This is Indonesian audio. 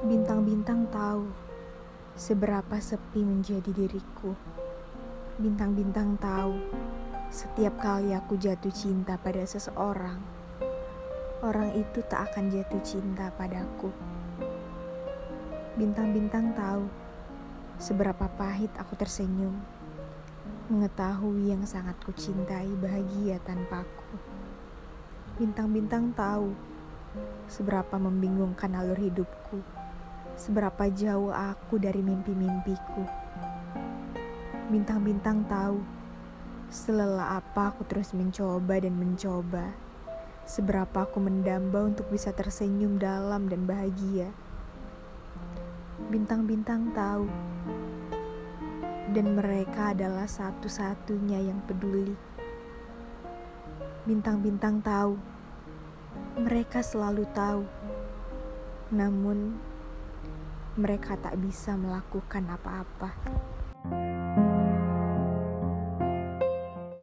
Bintang-bintang tahu seberapa sepi menjadi diriku. Bintang-bintang tahu setiap kali aku jatuh cinta pada seseorang, orang itu tak akan jatuh cinta padaku. Bintang-bintang tahu seberapa pahit aku tersenyum, mengetahui yang sangat kucintai bahagia tanpaku. Bintang-bintang tahu seberapa membingungkan alur hidupku, seberapa jauh aku dari mimpi-mimpiku. Bintang-bintang tahu selelah apa aku terus mencoba dan mencoba, seberapa aku mendamba untuk bisa tersenyum dalam dan bahagia. Bintang-bintang tahu, dan mereka adalah satu-satunya yang peduli. Bintang-bintang tahu mereka selalu tahu, namun mereka tak bisa melakukan apa-apa.